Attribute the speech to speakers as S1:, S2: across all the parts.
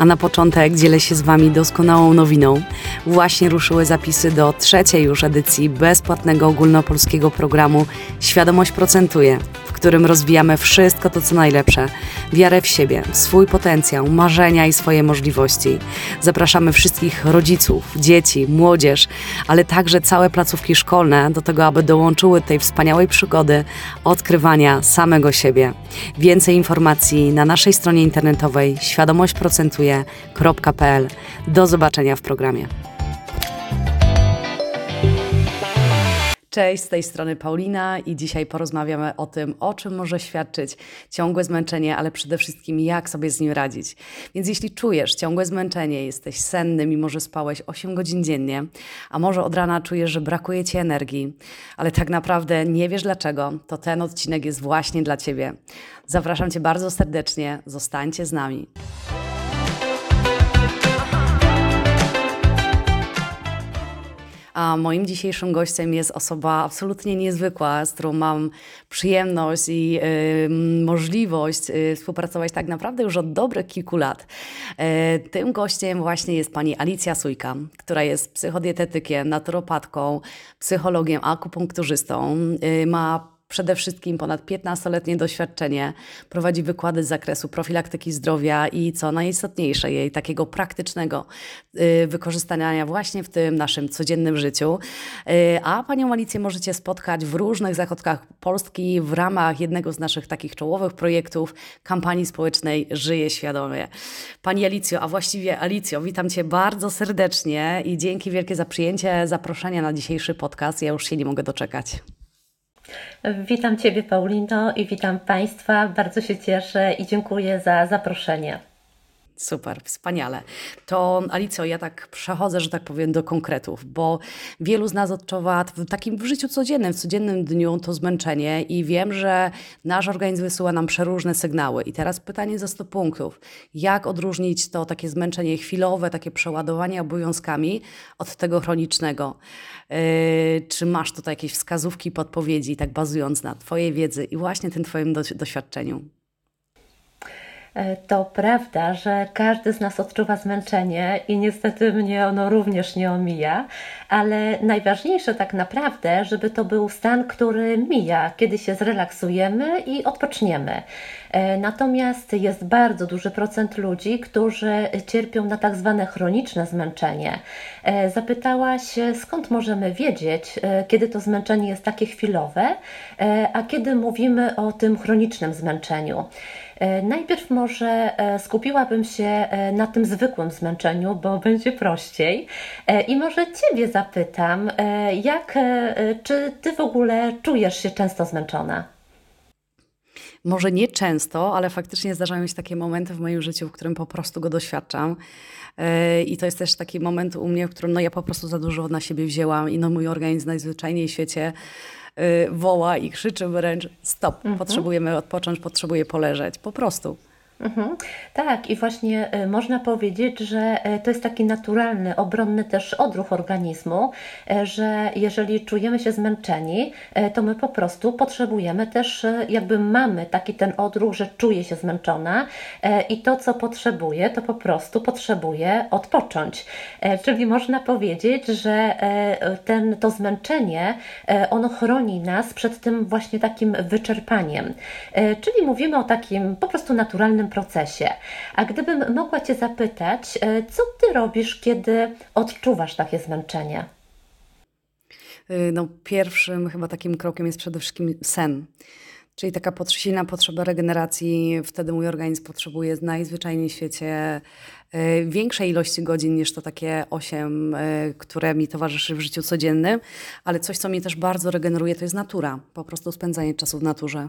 S1: A na początek dzielę się z Wami doskonałą nowiną. Właśnie ruszyły zapisy do trzeciej już edycji bezpłatnego ogólnopolskiego programu Świadomość Procentuje, w którym rozwijamy wszystko to, co najlepsze. Wiarę w siebie, swój potencjał, marzenia i swoje możliwości. Zapraszamy wszystkich rodziców, dzieci, młodzież, ale także całe placówki szkolne do tego, aby dołączyły tej wspaniałej przygody odkrywania samego siebie. Więcej informacji na naszej stronie internetowej świadomośćprocentuje.pl. Do zobaczenia w programie. Cześć, z tej strony Paulina i dzisiaj porozmawiamy o tym, o czym może świadczyć ciągłe zmęczenie, ale przede wszystkim jak sobie z nim radzić. Więc jeśli czujesz ciągłe zmęczenie, jesteś senny, mimo że spałeś 8 godzin dziennie, a może od rana czujesz, że brakuje ci energii, ale tak naprawdę nie wiesz dlaczego, to ten odcinek jest właśnie dla ciebie. Zapraszam cię bardzo serdecznie, zostańcie z nami. A moim dzisiejszym gościem jest osoba absolutnie niezwykła, z którą mam przyjemność i y, możliwość y, współpracować tak naprawdę już od dobrych kilku lat. Y, tym gościem właśnie jest pani Alicja Sujka, która jest psychodietetykiem, naturopatką, psychologiem, akupunkturzystą. Y, ma przede wszystkim ponad 15-letnie doświadczenie, prowadzi wykłady z zakresu profilaktyki zdrowia i co najistotniejsze, jej takiego praktycznego y, wykorzystania właśnie w tym naszym codziennym życiu. Y, a panią Alicję możecie spotkać w różnych zachodkach Polski w ramach jednego z naszych takich czołowych projektów kampanii społecznej Żyje Świadomie. Pani Alicjo, a właściwie Alicjo, witam Cię bardzo serdecznie i dzięki wielkie za przyjęcie zaproszenia na dzisiejszy podcast. Ja już się nie mogę doczekać.
S2: Witam Ciebie, Paulino, i witam Państwa. Bardzo się cieszę i dziękuję za zaproszenie.
S1: Super, wspaniale. To Alicjo, ja tak przechodzę, że tak powiem, do konkretów, bo wielu z nas odczuwa w takim w życiu codziennym, w codziennym dniu to zmęczenie i wiem, że nasz organizm wysyła nam przeróżne sygnały. I teraz pytanie za 100 punktów. Jak odróżnić to takie zmęczenie chwilowe, takie przeładowanie obowiązkami od tego chronicznego? Yy, czy masz tutaj jakieś wskazówki, podpowiedzi, tak bazując na Twojej wiedzy i właśnie tym Twoim doświadczeniu?
S2: E, to prawda, że każdy z nas odczuwa zmęczenie i niestety mnie ono również nie omija, ale najważniejsze tak naprawdę, żeby to był stan, który mija, kiedy się zrelaksujemy i odpoczniemy. E, natomiast jest bardzo duży procent ludzi, którzy cierpią na tak zwane chroniczne zmęczenie. E, zapytałaś, skąd możemy wiedzieć, kiedy to zmęczenie jest takie chwilowe, a kiedy mówimy o tym chronicznym zmęczeniu. E, najpierw może e, skupiłabym się e, na tym zwykłym zmęczeniu, bo będzie prościej. I może Ciebie zapytam, jak, czy Ty w ogóle czujesz się często zmęczona?
S1: Może nie często, ale faktycznie zdarzają się takie momenty w moim życiu, w którym po prostu go doświadczam. I to jest też taki moment u mnie, w którym no, ja po prostu za dużo na siebie wzięłam i no, mój organizm najzwyczajniej w świecie Y, woła i krzyczy wręcz stop, mhm. potrzebujemy odpocząć, potrzebuję poleżeć, po prostu.
S2: Mhm. Tak, i właśnie y, można powiedzieć, że y, to jest taki naturalny, obronny też odruch organizmu, y, że jeżeli czujemy się zmęczeni, to my po prostu potrzebujemy też, jakby mamy taki ten odruch, że czuję się zmęczona i to, co potrzebuję, to po prostu potrzebuję odpocząć. Czyli można powiedzieć, że ten, to zmęczenie, ono chroni nas przed tym właśnie takim wyczerpaniem. Czyli mówimy o takim po prostu naturalnym procesie. A gdybym mogła Cię zapytać, e, co Ty robisz, kiedy odczuwasz takie zmęczenie?
S1: Y, no, pierwszym chyba takim krokiem jest przede wszystkim sen. Czyli taka silna potrzeba regeneracji. Wtedy mój organizm potrzebuje najzwyczajniej w świecie y, większej ilości godzin niż to takie 8, y, które mi towarzyszy w życiu codziennym. Ale coś, co mnie też bardzo regeneruje, to jest natura. Po prostu spędzanie czasu w naturze.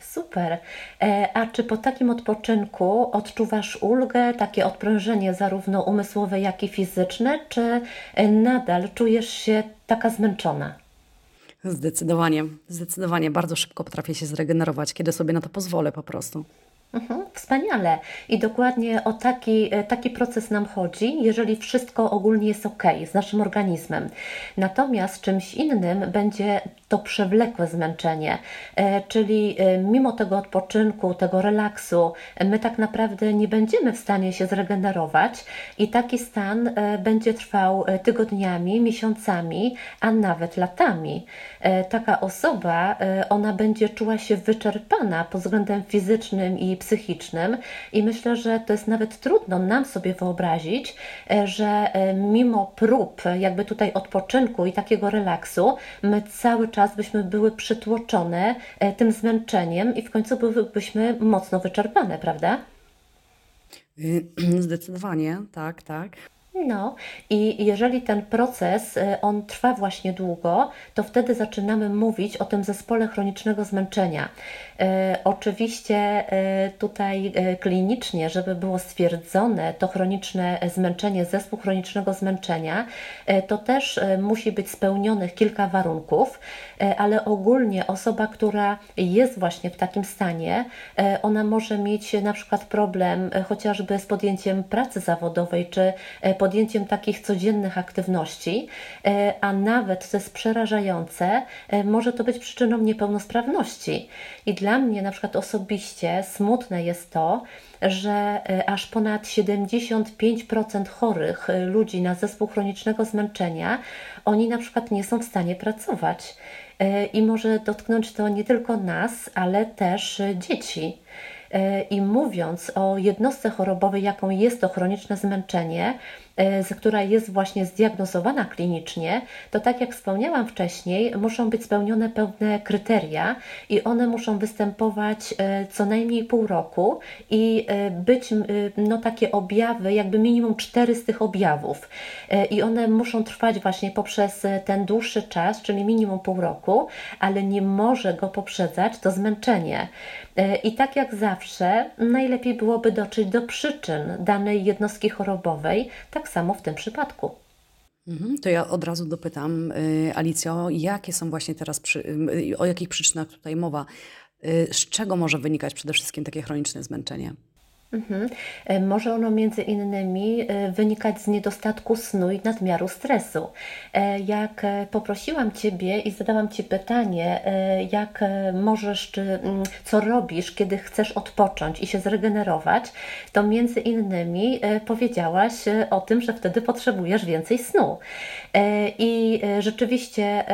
S2: Super. E, a czy po takim odpoczynku odczuwasz ulgę, takie odprężenie zarówno umysłowe, jak i fizyczne, czy e, nadal czujesz się taka zmęczona?
S1: Zdecydowanie, zdecydowanie bardzo szybko potrafię się zregenerować, kiedy sobie na to pozwolę po prostu.
S2: Mhm, wspaniale. I dokładnie o taki, e, taki proces nam chodzi, jeżeli wszystko ogólnie jest ok z naszym organizmem. Natomiast czymś innym będzie to przewlekłe zmęczenie, e, czyli e, mimo tego odpoczynku, tego relaksu, my tak naprawdę nie będziemy w stanie się zregenerować i taki stan będzie trwał tygodniami, miesiącami, a nawet latami. Taka osoba, ona będzie czuła się wyczerpana pod względem fizycznym i psychicznym i myślę, że to jest nawet trudno nam sobie wyobrazić, że mimo prób jakby tutaj odpoczynku i takiego relaksu, my cały czas byśmy były przytłoczone e, tym zmęczeniem i w końcu byłybyśmy mocno wyczerpane, prawda?
S1: Y, zdecydowanie, tak, tak.
S2: No i jeżeli ten proces y, on trwa właśnie długo, to wtedy zaczynamy mówić o tym zespole chronicznego zmęczenia. E, oczywiście e, tutaj klinicznie, żeby było stwierdzone to chroniczne zmęczenie, zespół chronicznego zmęczenia, to też musi być spełnionych kilka warunków, ale ogólnie osoba, która jest właśnie w takim stanie, ona może mieć na przykład problem chociażby z podjęciem pracy zawodowej czy podjęciem takich codziennych aktywności, a nawet, co jest przerażające, może to być przyczyną niepełnosprawności. I dla mnie na przykład osobiście smutne jest to, że e, aż ponad 75% chorych e, ludzi na zespół chronicznego zmęczenia, oni na przykład nie są w stanie pracować. E, I może dotknąć to nie tylko nas, ale też dzieci. I mówiąc o jednostce chorobowej, jaką jest to chroniczne zmęczenie, E, która jest właśnie zdiagnozowana klinicznie, to tak jak wspomniałam wcześniej, muszą być spełnione pewne kryteria i one muszą występować e, co najmniej pół roku i e, być no, takie objawy, jakby minimum cztery z tych objawów. I one muszą trwać właśnie poprzez ten dłuższy czas, czyli minimum pół roku, ale nie może go poprzedzać to zmęczenie. I tak jak zawsze, najlepiej byłoby dotrzeć do przyczyn danej jednostki chorobowej, tak samo w tym przypadku.
S1: Mhm, to ja od razu dopytam, y, Alicjo, jakie są właśnie teraz, przy, y, o jakich przyczynach tutaj mowa? Y, z czego może wynikać przede wszystkim takie chroniczne zmęczenie?
S2: Mhm. E, może ono między innymi e, wynikać z niedostatku snu i nadmiaru stresu. E, jak poprosiłam Ciebie i zadałam Ci pytanie, jak możesz, czy mm, co robisz, kiedy chcesz odpocząć i się zregenerować, to między innymi powiedziałaś o tym, że wtedy potrzebujesz więcej snu. I rzeczywiście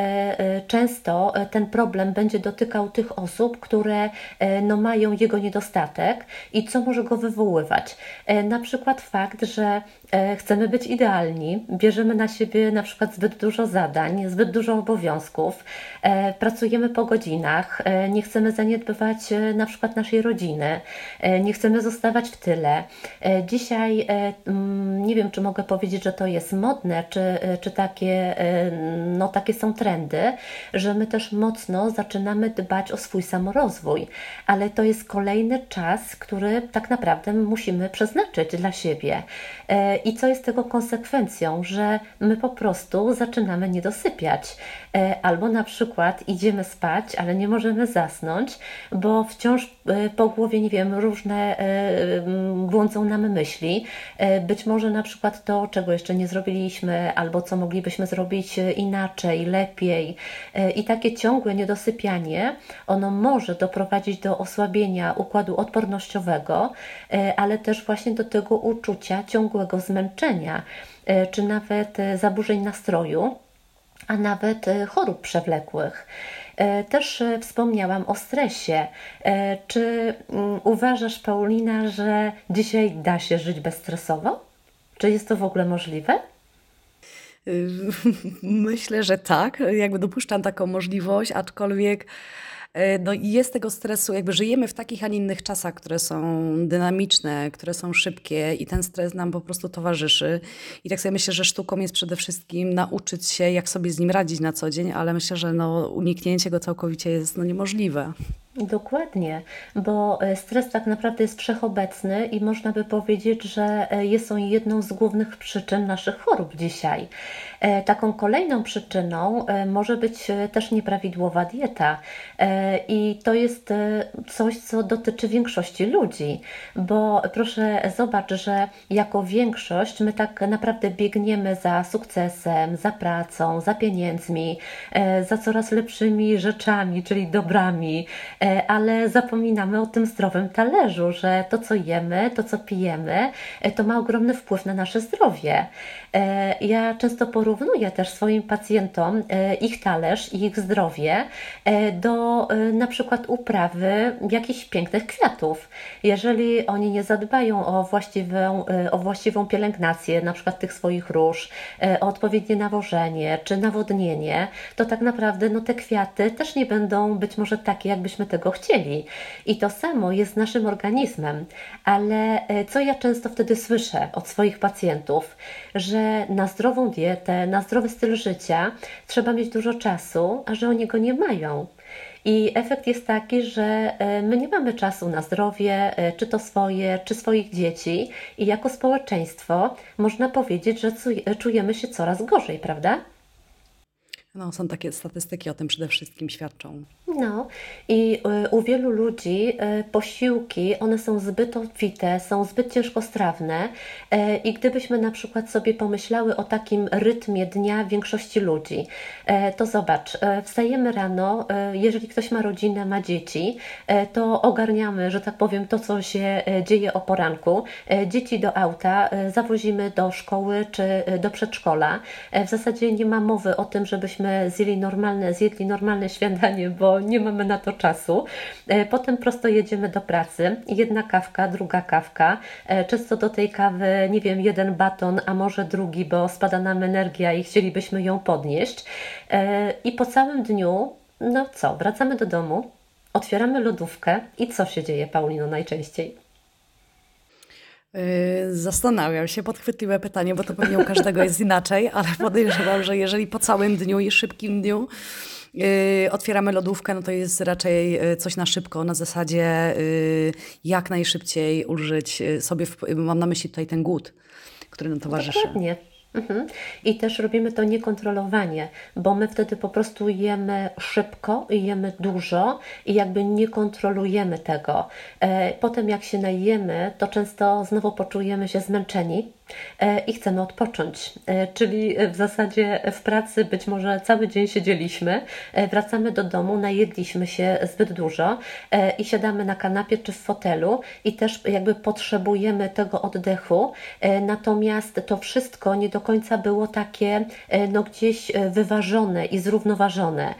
S2: często ten problem będzie dotykał tych osób, które no, mają jego niedostatek i co może go wywoływać. E, na przykład fakt, że e, chcemy być idealni, bierzemy na siebie na przykład zbyt dużo zadań, zbyt dużo obowiązków, e, pracujemy po godzinach, nie chcemy zaniedbywać na przykład naszej rodziny, nie chcemy zostawać w tyle. Dzisiaj nie wiem, czy mogę powiedzieć, że to jest modne, czy, czy takie, no, takie są trendy, że my też mocno zaczynamy dbać o swój samorozwój, ale to jest kolejny czas, który tak naprawdę musimy przeznaczyć dla siebie. E, I co jest tego konsekwencją, że my po prostu zaczynamy nie dosypiać. E, albo na przykład idziemy spać, ale nie możemy zasnąć, bo wciąż e, po głowie, nie wiem, różne błądzą nam myśli. Być może na przykład to, czego jeszcze nie zrobiliśmy, albo co moglibyśmy zrobić inaczej, lepiej. I takie ciągłe niedosypianie, ono może doprowadzić do osłabienia układu odpornościowego, E, ale też właśnie do tego uczucia ciągłego zmęczenia, e, czy nawet e, zaburzeń nastroju, a nawet chorób przewlekłych. Też wspomniałam o stresie. Czy mm, uważasz, Paulina, że dzisiaj da się żyć bezstresowo? Czy jest to w ogóle możliwe?
S1: Myślę, że tak. Jakby dopuszczam taką możliwość, aczkolwiek E, no i jest tego stresu, jakby żyjemy w takich, a nie innych czasach, które są dynamiczne, które są szybkie i ten stres nam po prostu towarzyszy. I tak sobie myślę, że sztuką jest przede wszystkim nauczyć się, jak sobie z nim radzić na co dzień, ale myślę, że no, uniknięcie go całkowicie jest no, niemożliwe.
S2: Dokładnie, bo e, stres tak naprawdę jest wszechobecny i można by powiedzieć, że e, jest on jedną z głównych przyczyn naszych chorób dzisiaj. E, taką kolejną przyczyną może być też nieprawidłowa dieta i to jest coś, co dotyczy większości ludzi, bo proszę zobacz, że jako większość my tak naprawdę biegniemy za sukcesem, za pracą, za pieniędzmi, za coraz lepszymi rzeczami, czyli dobrami E, ale zapominamy o tym zdrowym talerzu, że to, co jemy, to, co pijemy, e, to ma ogromny wpływ na nasze zdrowie. E, ja często porównuję też swoim pacjentom ich talerz i ich zdrowie do na przykład uprawy jakichś pięknych kwiatów. Jeżeli oni nie zadbają o właściwą, o właściwą pielęgnację, na przykład tych swoich róż, o odpowiednie nawożenie czy nawodnienie, to tak naprawdę no, te kwiaty też nie będą być może takie, jakbyśmy tego chcieli. I to samo jest z naszym organizmem. Ale e, co ja często wtedy słyszę od swoich pacjentów, że na zdrową dietę, na zdrowy styl życia trzeba mieć dużo czasu, a że oni go nie mają. I efekt jest taki, że e, my nie mamy czasu na zdrowie, e, czy to swoje, czy swoich dzieci, i jako społeczeństwo można powiedzieć, że czujemy się coraz gorzej, prawda?
S1: No, są takie statystyki o tym przede wszystkim świadczą.
S2: No i y, u wielu ludzi y, posiłki, one są zbyt obfite, są zbyt ciężkostrawne y, i gdybyśmy na przykład sobie pomyślały o takim rytmie dnia większości ludzi, to zobacz, wstajemy rano, jeżeli ktoś ma rodzinę, ma dzieci, to ogarniamy, że tak powiem, to co się dzieje o poranku. Dzieci do auta zawozimy do szkoły czy do przedszkola. W zasadzie nie ma mowy o tym, żebyśmy zjedli normalne, zjedli normalne śniadanie, bo nie mamy na to czasu. E, potem prosto jedziemy do pracy. Jedna kawka, druga kawka. E, często do tej kawy, nie wiem, jeden baton, a może drugi, bo spada nam energia i chcielibyśmy ją podnieść. E, I po całym dniu, no co, wracamy do domu, otwieramy lodówkę i co się dzieje, Paulino, najczęściej?
S1: Zastanawiam się, podchwytliwe pytanie, bo to pewnie u każdego jest inaczej, ale podejrzewam, że jeżeli po całym dniu i szybkim dniu Yy, otwieramy lodówkę, no to jest raczej yy, coś na szybko, na zasadzie yy, jak najszybciej ulżyć sobie, w, mam na myśli tutaj ten głód, który nam towarzyszy.
S2: Dokładnie. Mhm. I też robimy to niekontrolowanie, bo my wtedy po prostu jemy szybko, jemy dużo i jakby nie kontrolujemy tego. E, potem jak się najemy, to często znowu poczujemy się zmęczeni, i chcemy odpocząć. E, czyli w zasadzie w pracy być może cały dzień siedzieliśmy, e, wracamy do domu, najedliśmy się zbyt dużo i siadamy na kanapie czy w fotelu i też jakby potrzebujemy tego oddechu, natomiast to wszystko nie do końca było takie no gdzieś wyważone i zrównoważone.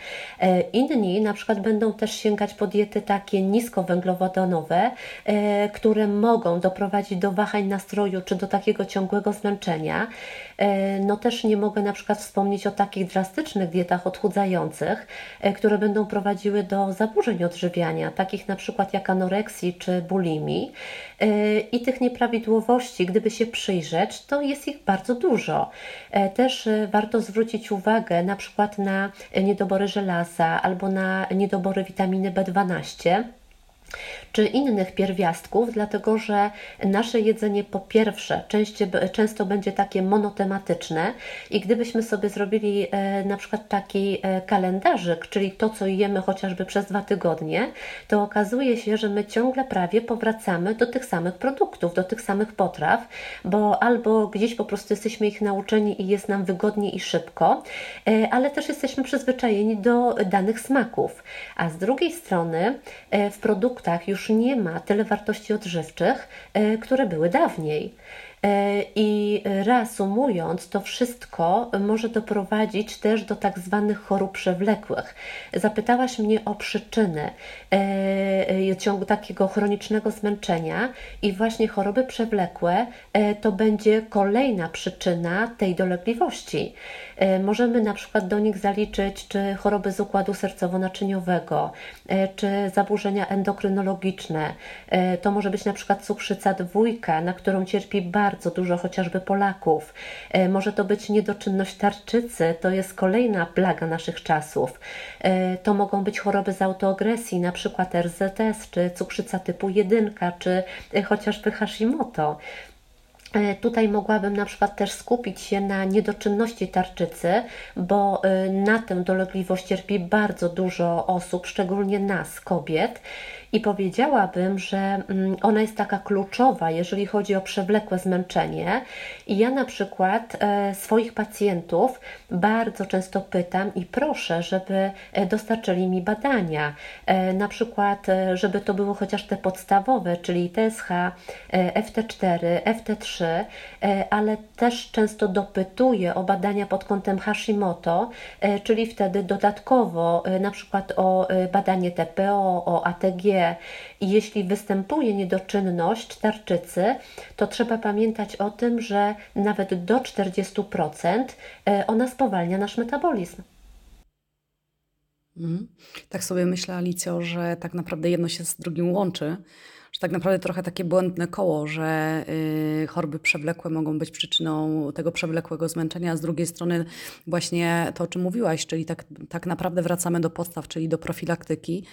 S2: Inni na przykład będą też sięgać po diety takie niskowęglowodanowe, które mogą doprowadzić do wahań nastroju czy do takiego ciągu ciągłego zmęczenia. E, no też nie mogę na przykład wspomnieć o takich drastycznych dietach odchudzających, e, które będą prowadziły do zaburzeń odżywiania, takich na przykład jak anoreksji czy bulimii. E, I tych nieprawidłowości, gdyby się przyjrzeć, to jest ich bardzo dużo. Też warto zwrócić uwagę na przykład na niedobory żelaza albo na niedobory witaminy B12 czy innych pierwiastków, dlatego że nasze jedzenie po pierwsze często będzie takie monotematyczne i gdybyśmy sobie zrobili e, na przykład taki e, kalendarzyk, czyli to, co jemy chociażby przez dwa tygodnie, to okazuje się, że my ciągle prawie powracamy do tych samych produktów, do tych samych potraw, bo albo gdzieś po prostu jesteśmy ich nauczeni i jest nam wygodnie i szybko, e, ale też jesteśmy przyzwyczajeni do danych smaków. A z drugiej strony w produktach już nie ma tyle wartości odżywczych, e, które były dawniej. E, I reasumując, to wszystko może doprowadzić też do tak zwanych chorób przewlekłych. Zapytałaś mnie o przyczyny e, ciągu takiego chronicznego zmęczenia i właśnie choroby przewlekłe to będzie kolejna przyczyna tej dolegliwości. Możemy na przykład do nich zaliczyć czy choroby z układu sercowo-naczyniowego, czy zaburzenia endokrynologiczne. To może być na przykład cukrzyca dwójka, na którą cierpi bardzo bardzo dużo chociażby Polaków. E, może to być niedoczynność tarczycy, to jest kolejna plaga naszych czasów. E, to mogą być choroby z autoagresji, na przykład RZS, czy cukrzyca typu 1, czy chociażby Hashimoto. E, tutaj mogłabym na przykład też skupić się na niedoczynności tarczycy, bo e, na tę dolegliwość cierpi bardzo dużo osób, szczególnie nas, kobiet. I powiedziałabym, że mm, ona jest taka kluczowa, jeżeli chodzi o przewlekłe zmęczenie. I ja na przykład e, swoich pacjentów bardzo często pytam i proszę, żeby e, dostarczyli mi badania. E, na przykład, żeby to było chociaż te podstawowe, czyli TSH, FT4, FT3, ale też często dopytuję o badania pod kątem Hashimoto, czyli wtedy dodatkowo na przykład o badanie TPO, o ATG, i jeśli występuje niedoczynność tarczycy, to trzeba pamiętać o tym, że nawet do 40% e, ona spowalnia nasz metabolizm.
S1: Mhm. Tak sobie myślę, Alicjo, że tak naprawdę jedno się z drugim łączy że tak naprawdę trochę takie błędne koło, że y, choroby przewlekłe mogą być przyczyną tego przewlekłego zmęczenia, a z drugiej strony właśnie to, o czym mówiłaś, czyli tak, tak naprawdę wracamy do podstaw, czyli do profilaktyki,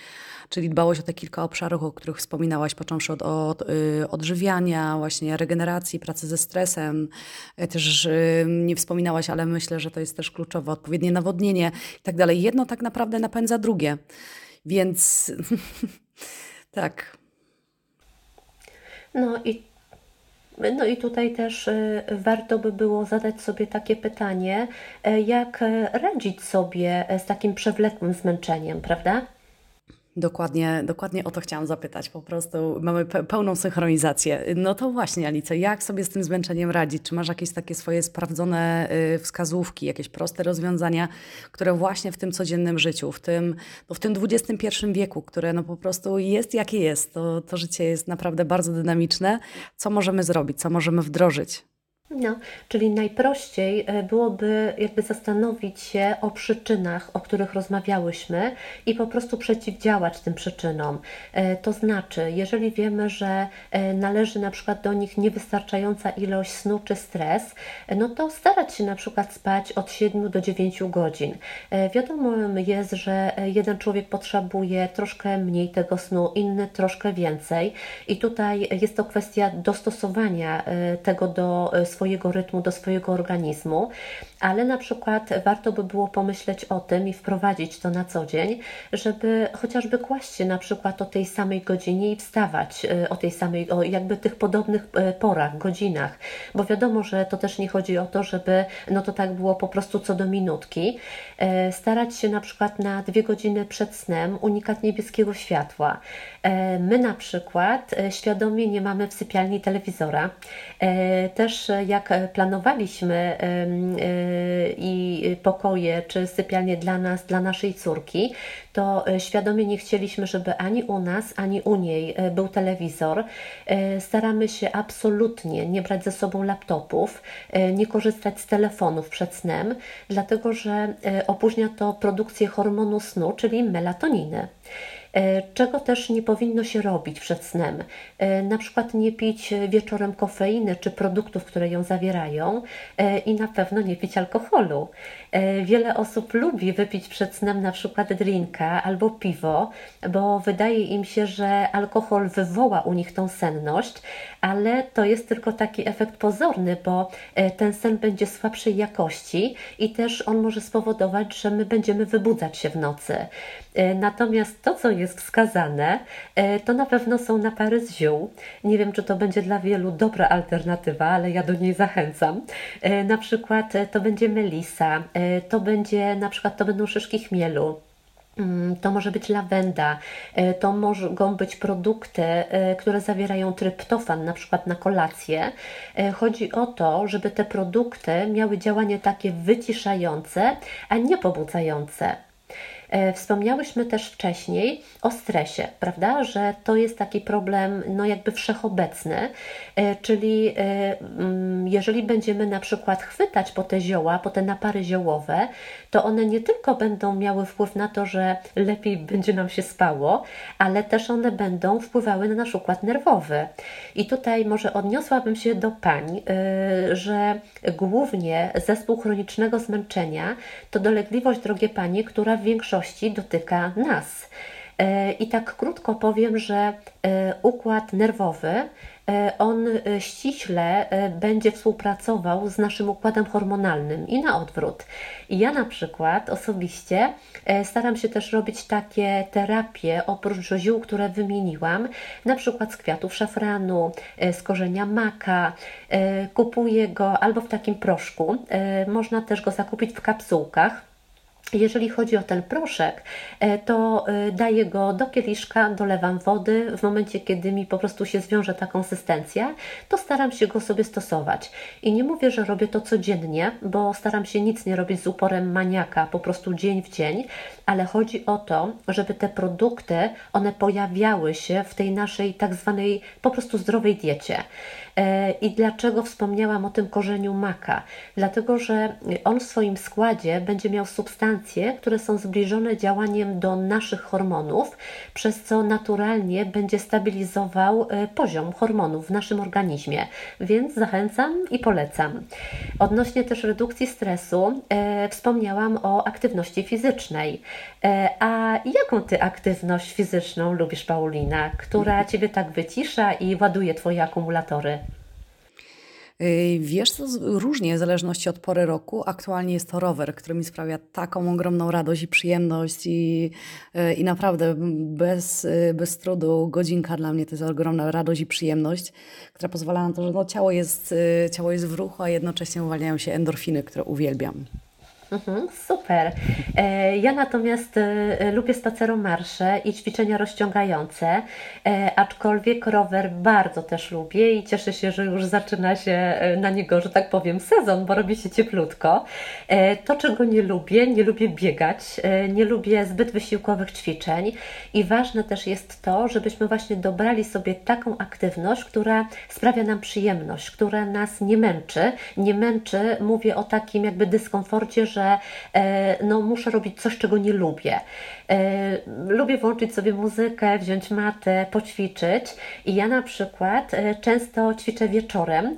S1: czyli dbałość o te kilka obszarów, o których wspominałaś, począwszy od, od y, odżywiania, właśnie regeneracji, pracy ze stresem. Y, też nie wspominałaś, ale myślę, że to jest też kluczowe, odpowiednie nawodnienie i tak dalej. Jedno tak naprawdę napędza drugie. Więc tak,
S2: no i, no i tutaj też y, warto by było zadać sobie takie pytanie, y, jak radzić sobie z takim przewlekłym zmęczeniem, prawda?
S1: Dokładnie, dokładnie o to chciałam zapytać. Po prostu mamy pełną synchronizację. No to właśnie, Alice, jak sobie z tym zmęczeniem radzić? Czy masz jakieś takie swoje sprawdzone y, wskazówki, jakieś proste rozwiązania, które właśnie w tym codziennym życiu, w tym, no w tym XXI wieku, które no po prostu jest jakie jest, to, to życie jest naprawdę bardzo dynamiczne. Co możemy zrobić, co możemy wdrożyć?
S2: No, czyli najprościej e, byłoby jakby zastanowić się o przyczynach, o których rozmawiałyśmy i po prostu przeciwdziałać tym przyczynom. E, to znaczy, jeżeli wiemy, że e, należy na przykład do nich niewystarczająca ilość snu czy stres, no to starać się na przykład spać od 7 do 9 godzin. Wiadomo jest, że jeden człowiek potrzebuje troszkę mniej tego snu, inny troszkę więcej i tutaj jest to kwestia dostosowania tego do swojego rytmu, do swojego organizmu, ale na przykład warto by było pomyśleć o tym i wprowadzić to na co dzień, żeby chociażby kłaść się na przykład o tej samej godzinie i wstawać y, o tej samej, o jakby tych podobnych y, porach, godzinach, bo wiadomo, że to też nie chodzi o to, żeby no to tak było po prostu co do minutki. Y, starać się na przykład na dwie godziny przed snem unikać niebieskiego światła. My na przykład świadomie nie mamy w sypialni telewizora. Też jak planowaliśmy i pokoje czy sypialnie dla nas, dla naszej córki, to e, świadomie nie chcieliśmy, żeby ani u nas, ani u niej e, był telewizor. E, staramy się absolutnie nie brać ze sobą laptopów, nie korzystać z telefonów przed snem, dlatego że opóźnia to produkcję hormonu snu, czyli melatoniny. E, czego też nie powinno się robić przed snem. E, na przykład nie pić wieczorem kofeiny czy produktów, które ją zawierają e, i na pewno nie pić alkoholu. Wiele osób lubi wypić przed snem na przykład drinka albo piwo, bo wydaje im się, że alkohol wywoła u nich tą senność, ale to jest tylko taki efekt pozorny, bo ten sen będzie słabszej jakości i też on może spowodować, że my będziemy wybudzać się w nocy. Natomiast to, co jest jest wskazane, e, to na pewno są napary z ziół. Nie wiem, czy to będzie dla wielu dobra alternatywa, ale ja do niej zachęcam. E, na przykład e, to będzie melisa, to będzie na przykład to będą szyszki chmielu. Mm, to może być lawenda, to mogą być produkty, które zawierają tryptofan, na przykład na kolację. Chodzi o to, żeby te produkty miały działanie takie wyciszające, a nie pobudzające. Wspomniałyśmy też wcześniej o stresie, prawda, że to jest taki problem, no jakby wszechobecny, czyli mm, jeżeli będziemy na przykład chwytać po te zioła, po te napary ziołowe, to one nie tylko będą miały wpływ na to, że lepiej będzie nam się spało, ale też one będą wpływały na nasz układ nerwowy. I tutaj może odniosłabym się do pań, że głównie zespół chronicznego zmęczenia to dolegliwość, drogie panie, która w większości dotyka nas. Y, I tak krótko powiem, że y, układ nerwowy E, on e, ściśle e, będzie współpracował z naszym układem hormonalnym i na odwrót. Ja na przykład osobiście staram się też robić takie terapie oprócz ziół, które wymieniłam, na przykład z kwiatów szafranu, z korzenia maka. Kupuję go albo w takim proszku, można też go zakupić w kapsułkach jeżeli chodzi o ten proszek, e, to e, daję go do kieliszka, dolewam wody. W momencie, kiedy mi po prostu się zwiąże ta konsystencja, to staram się go sobie stosować. I nie mówię, że robię to codziennie, bo staram się nic nie robić z uporem maniaka, po prostu dzień w dzień, ale chodzi o to, żeby te produkty, one pojawiały się w tej naszej tak zwanej po prostu zdrowej diecie. E, I dlaczego wspomniałam o tym korzeniu maka? Dlatego, że on w swoim składzie będzie miał substancje, które są zbliżone działaniem do naszych hormonów, przez co naturalnie będzie stabilizował e, poziom hormonów w naszym organizmie. Więc zachęcam i polecam. Odnośnie też redukcji stresu, e, wspomniałam o aktywności fizycznej. E, a jaką ty aktywność fizyczną lubisz, Paulina, która ciebie tak wycisza i ładuje twoje akumulatory?
S1: Y, wiesz, to różnie w zależności od pory roku. Aktualnie jest to rower, który mi sprawia taką ogromną radość i przyjemność i, y, i naprawdę bez, y, bez trudu godzinka dla mnie to jest ogromna radość i przyjemność, która pozwala na to, że no, ciało, jest, ciało jest w ruchu, a jednocześnie uwalniają się endorfiny, które uwielbiam.
S2: Mhm, super. E, ja natomiast e, lubię spaceromarsze i ćwiczenia rozciągające, e, aczkolwiek rower bardzo też lubię i cieszę się, że już zaczyna się na niego, że tak powiem, sezon, bo robi się cieplutko. To, czego nie lubię, nie lubię biegać, nie lubię zbyt wysiłkowych ćwiczeń i ważne też jest to, żebyśmy właśnie dobrali sobie taką aktywność, która sprawia nam przyjemność, która nas nie męczy. Nie męczy, mówię o takim jakby dyskomforcie, że e, no, muszę robić coś, czego nie lubię. E, lubię włączyć sobie muzykę, wziąć matę, poćwiczyć i ja na przykład e, często ćwiczę wieczorem,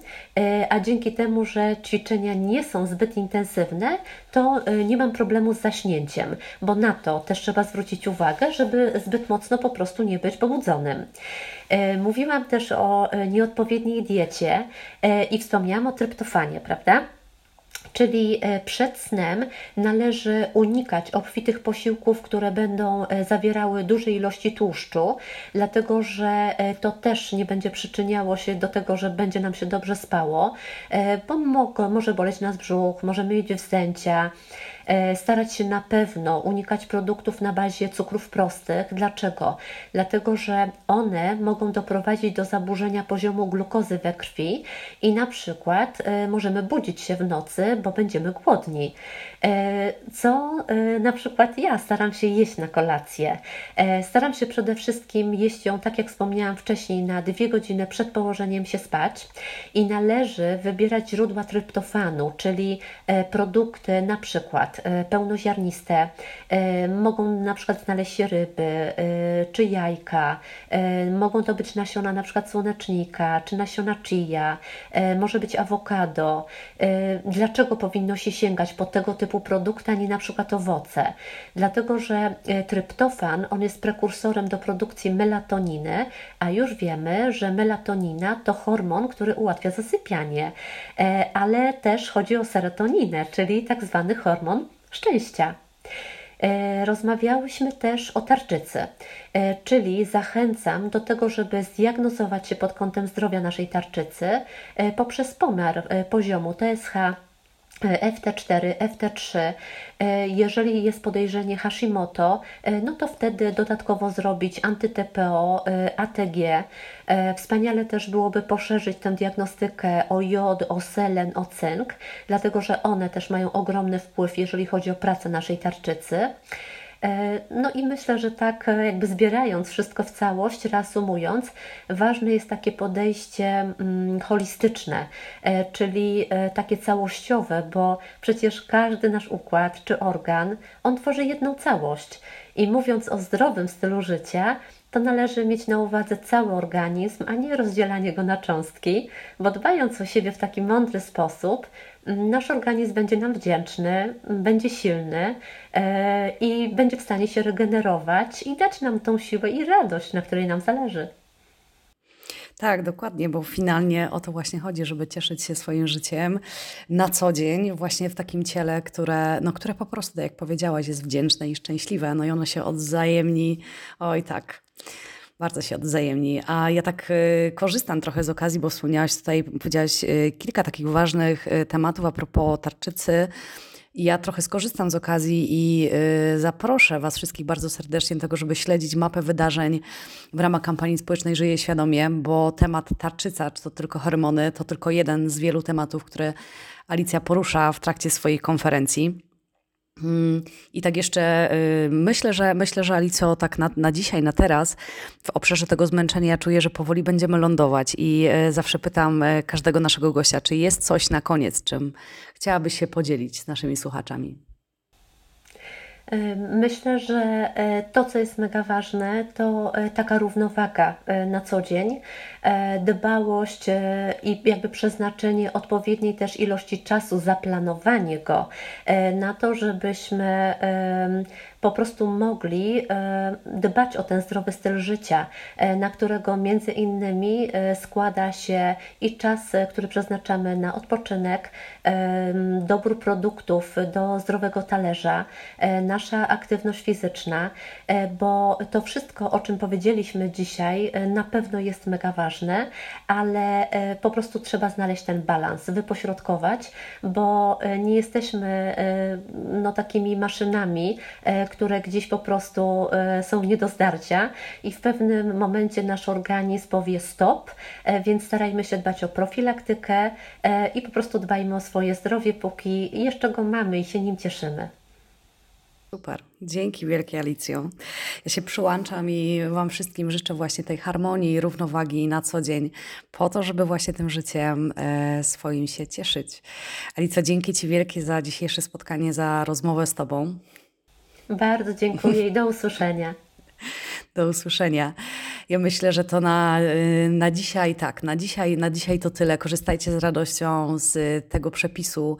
S2: a dzięki temu, że ćwiczenia nie są zbyt intensywne, to nie mam problemu z zaśnięciem, bo na to też trzeba zwrócić uwagę, żeby zbyt mocno po prostu nie być pobudzonym. Mówiłam też o nieodpowiedniej diecie i wspomniałam o tryptofanie, prawda? Czyli e, przed snem należy unikać obfitych posiłków, które będą e, zawierały duże ilości tłuszczu, dlatego że e, to też nie będzie przyczyniało się do tego, że będzie nam się dobrze spało, bo może boleć nas brzuch, możemy mieć wzdęcia. E, starać się na pewno unikać produktów na bazie cukrów prostych. Dlaczego? Dlatego, że one mogą doprowadzić do zaburzenia poziomu glukozy we krwi i na przykład e, możemy budzić się w nocy, bo będziemy głodni. E, co na przykład ja staram się jeść na kolację. Staram się przede wszystkim jeść ją, tak jak wspomniałam wcześniej, na dwie godziny przed położeniem się spać i należy wybierać źródła tryptofanu, czyli produkty na przykład E, pełnoziarniste. E, mogą na przykład znaleźć się ryby e, czy jajka. Mogą to być nasiona na przykład słonecznika czy nasiona chia. Może być awokado. Dlaczego powinno się sięgać po tego typu produkty, a nie na przykład owoce? Dlatego, że tryptofan on jest prekursorem do produkcji melatoniny, a już wiemy, że melatonina to hormon, który ułatwia zasypianie, ale też chodzi o serotoninę, czyli tak zwany hormon szczęścia. E, rozmawiałyśmy też o tarczycy, e, czyli zachęcam do tego, żeby zdiagnozować się pod kątem zdrowia naszej tarczycy e, poprzez pomiar poziomu TSH, FT4, FT3. Jeżeli jest podejrzenie Hashimoto, no to wtedy dodatkowo zrobić anty-TPO, ATG. Wspaniale też byłoby poszerzyć tę diagnostykę o jod, o selen, o cynk, dlatego że one też mają ogromny wpływ, jeżeli chodzi o pracę naszej tarczycy. E, no i myślę, że tak e, jakby zbierając wszystko w całość, reasumując, ważne jest takie podejście mm, holistyczne, e, czyli takie całościowe, bo przecież każdy nasz układ czy organ, on tworzy jedną całość. I mówiąc o zdrowym stylu życia, to należy mieć na uwadze cały organizm, a nie rozdzielanie go na cząstki, bo dbając o siebie w taki mądry sposób, nasz organizm będzie nam wdzięczny, będzie silny e, i będzie w stanie się regenerować i dać nam tą siłę i radość, na której nam zależy.
S1: Tak, dokładnie, bo finalnie o to właśnie chodzi, żeby cieszyć się swoim życiem na co dzień, właśnie w takim ciele, które, no, które po prostu, tak jak powiedziałaś, jest wdzięczne i szczęśliwe. No i ono się odzajemni. Oj, tak. Bardzo się odzajemni. A ja tak y, korzystam trochę z okazji, bo wspomniałaś tutaj, powiedziałaś y, kilka takich ważnych y, tematów a propos tarczycy ja trochę skorzystam z okazji i zaproszę Was wszystkich bardzo serdecznie do tego, żeby śledzić mapę wydarzeń w ramach kampanii społecznej Żyję Świadomie, bo temat tarczyca, czy to tylko hormony, to tylko jeden z wielu tematów, które Alicja porusza w trakcie swojej konferencji. Mm, I tak jeszcze y, myślę, że myślę, że Alicjo, tak na, na dzisiaj, na teraz, w obszarze tego zmęczenia czuję, że powoli będziemy lądować i y, zawsze pytam y, każdego naszego gościa, czy jest coś na koniec, czym chciałabyś się podzielić z naszymi słuchaczami?
S2: Myślę, że e, to, co jest mega ważne, to e, taka równowaga e, na co dzień, dbałość i jakby przeznaczenie odpowiedniej też ilości czasu, zaplanowanie go na to, żebyśmy po prostu mogli dbać o ten zdrowy styl życia, na którego między innymi składa się i czas, który przeznaczamy na odpoczynek, dobór produktów do zdrowego talerza, nasza aktywność fizyczna, bo to wszystko, o czym powiedzieliśmy dzisiaj, na pewno jest mega ważne, ale po prostu trzeba znaleźć ten balans, wypośrodkować, bo nie jesteśmy no, takimi maszynami, które gdzieś po prostu e, są nie do zdarcia i w pewnym momencie nasz organizm powie stop, e, więc starajmy się dbać o profilaktykę e, i po prostu dbajmy o swoje zdrowie, póki jeszcze go mamy i się nim cieszymy.
S1: Super. Dzięki wielkie Alicjo. Ja się przyłączam i Wam wszystkim życzę właśnie tej harmonii i równowagi na co dzień, po to, żeby właśnie tym życiem e, swoim się cieszyć. Alicjo, dzięki Ci wielkie za dzisiejsze spotkanie, za rozmowę z Tobą.
S2: Bardzo dziękuję i do usłyszenia.
S1: Do usłyszenia. Ja myślę, że to na, y, na dzisiaj tak, na dzisiaj, na dzisiaj to tyle. Korzystajcie z radością z tego przepisu,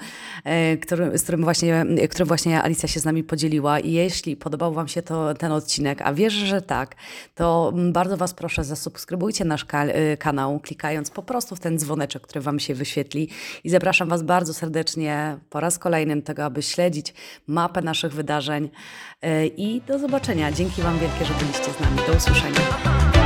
S1: y, który, z którym właśnie, którym właśnie Alicja się z nami podzieliła. I jeśli podobał Wam się to, ten odcinek, a wierzę, że tak, to bardzo Was proszę, zasubskrybujcie nasz y, kanał, klikając po prostu w ten dzwoneczek, który Wam się wyświetli. I zapraszam Was bardzo serdecznie po raz kolejny do tego, aby śledzić mapę naszych wydarzeń. I do zobaczenia. Dzięki Wam wielkie, że byliście z nami. Do usłyszenia.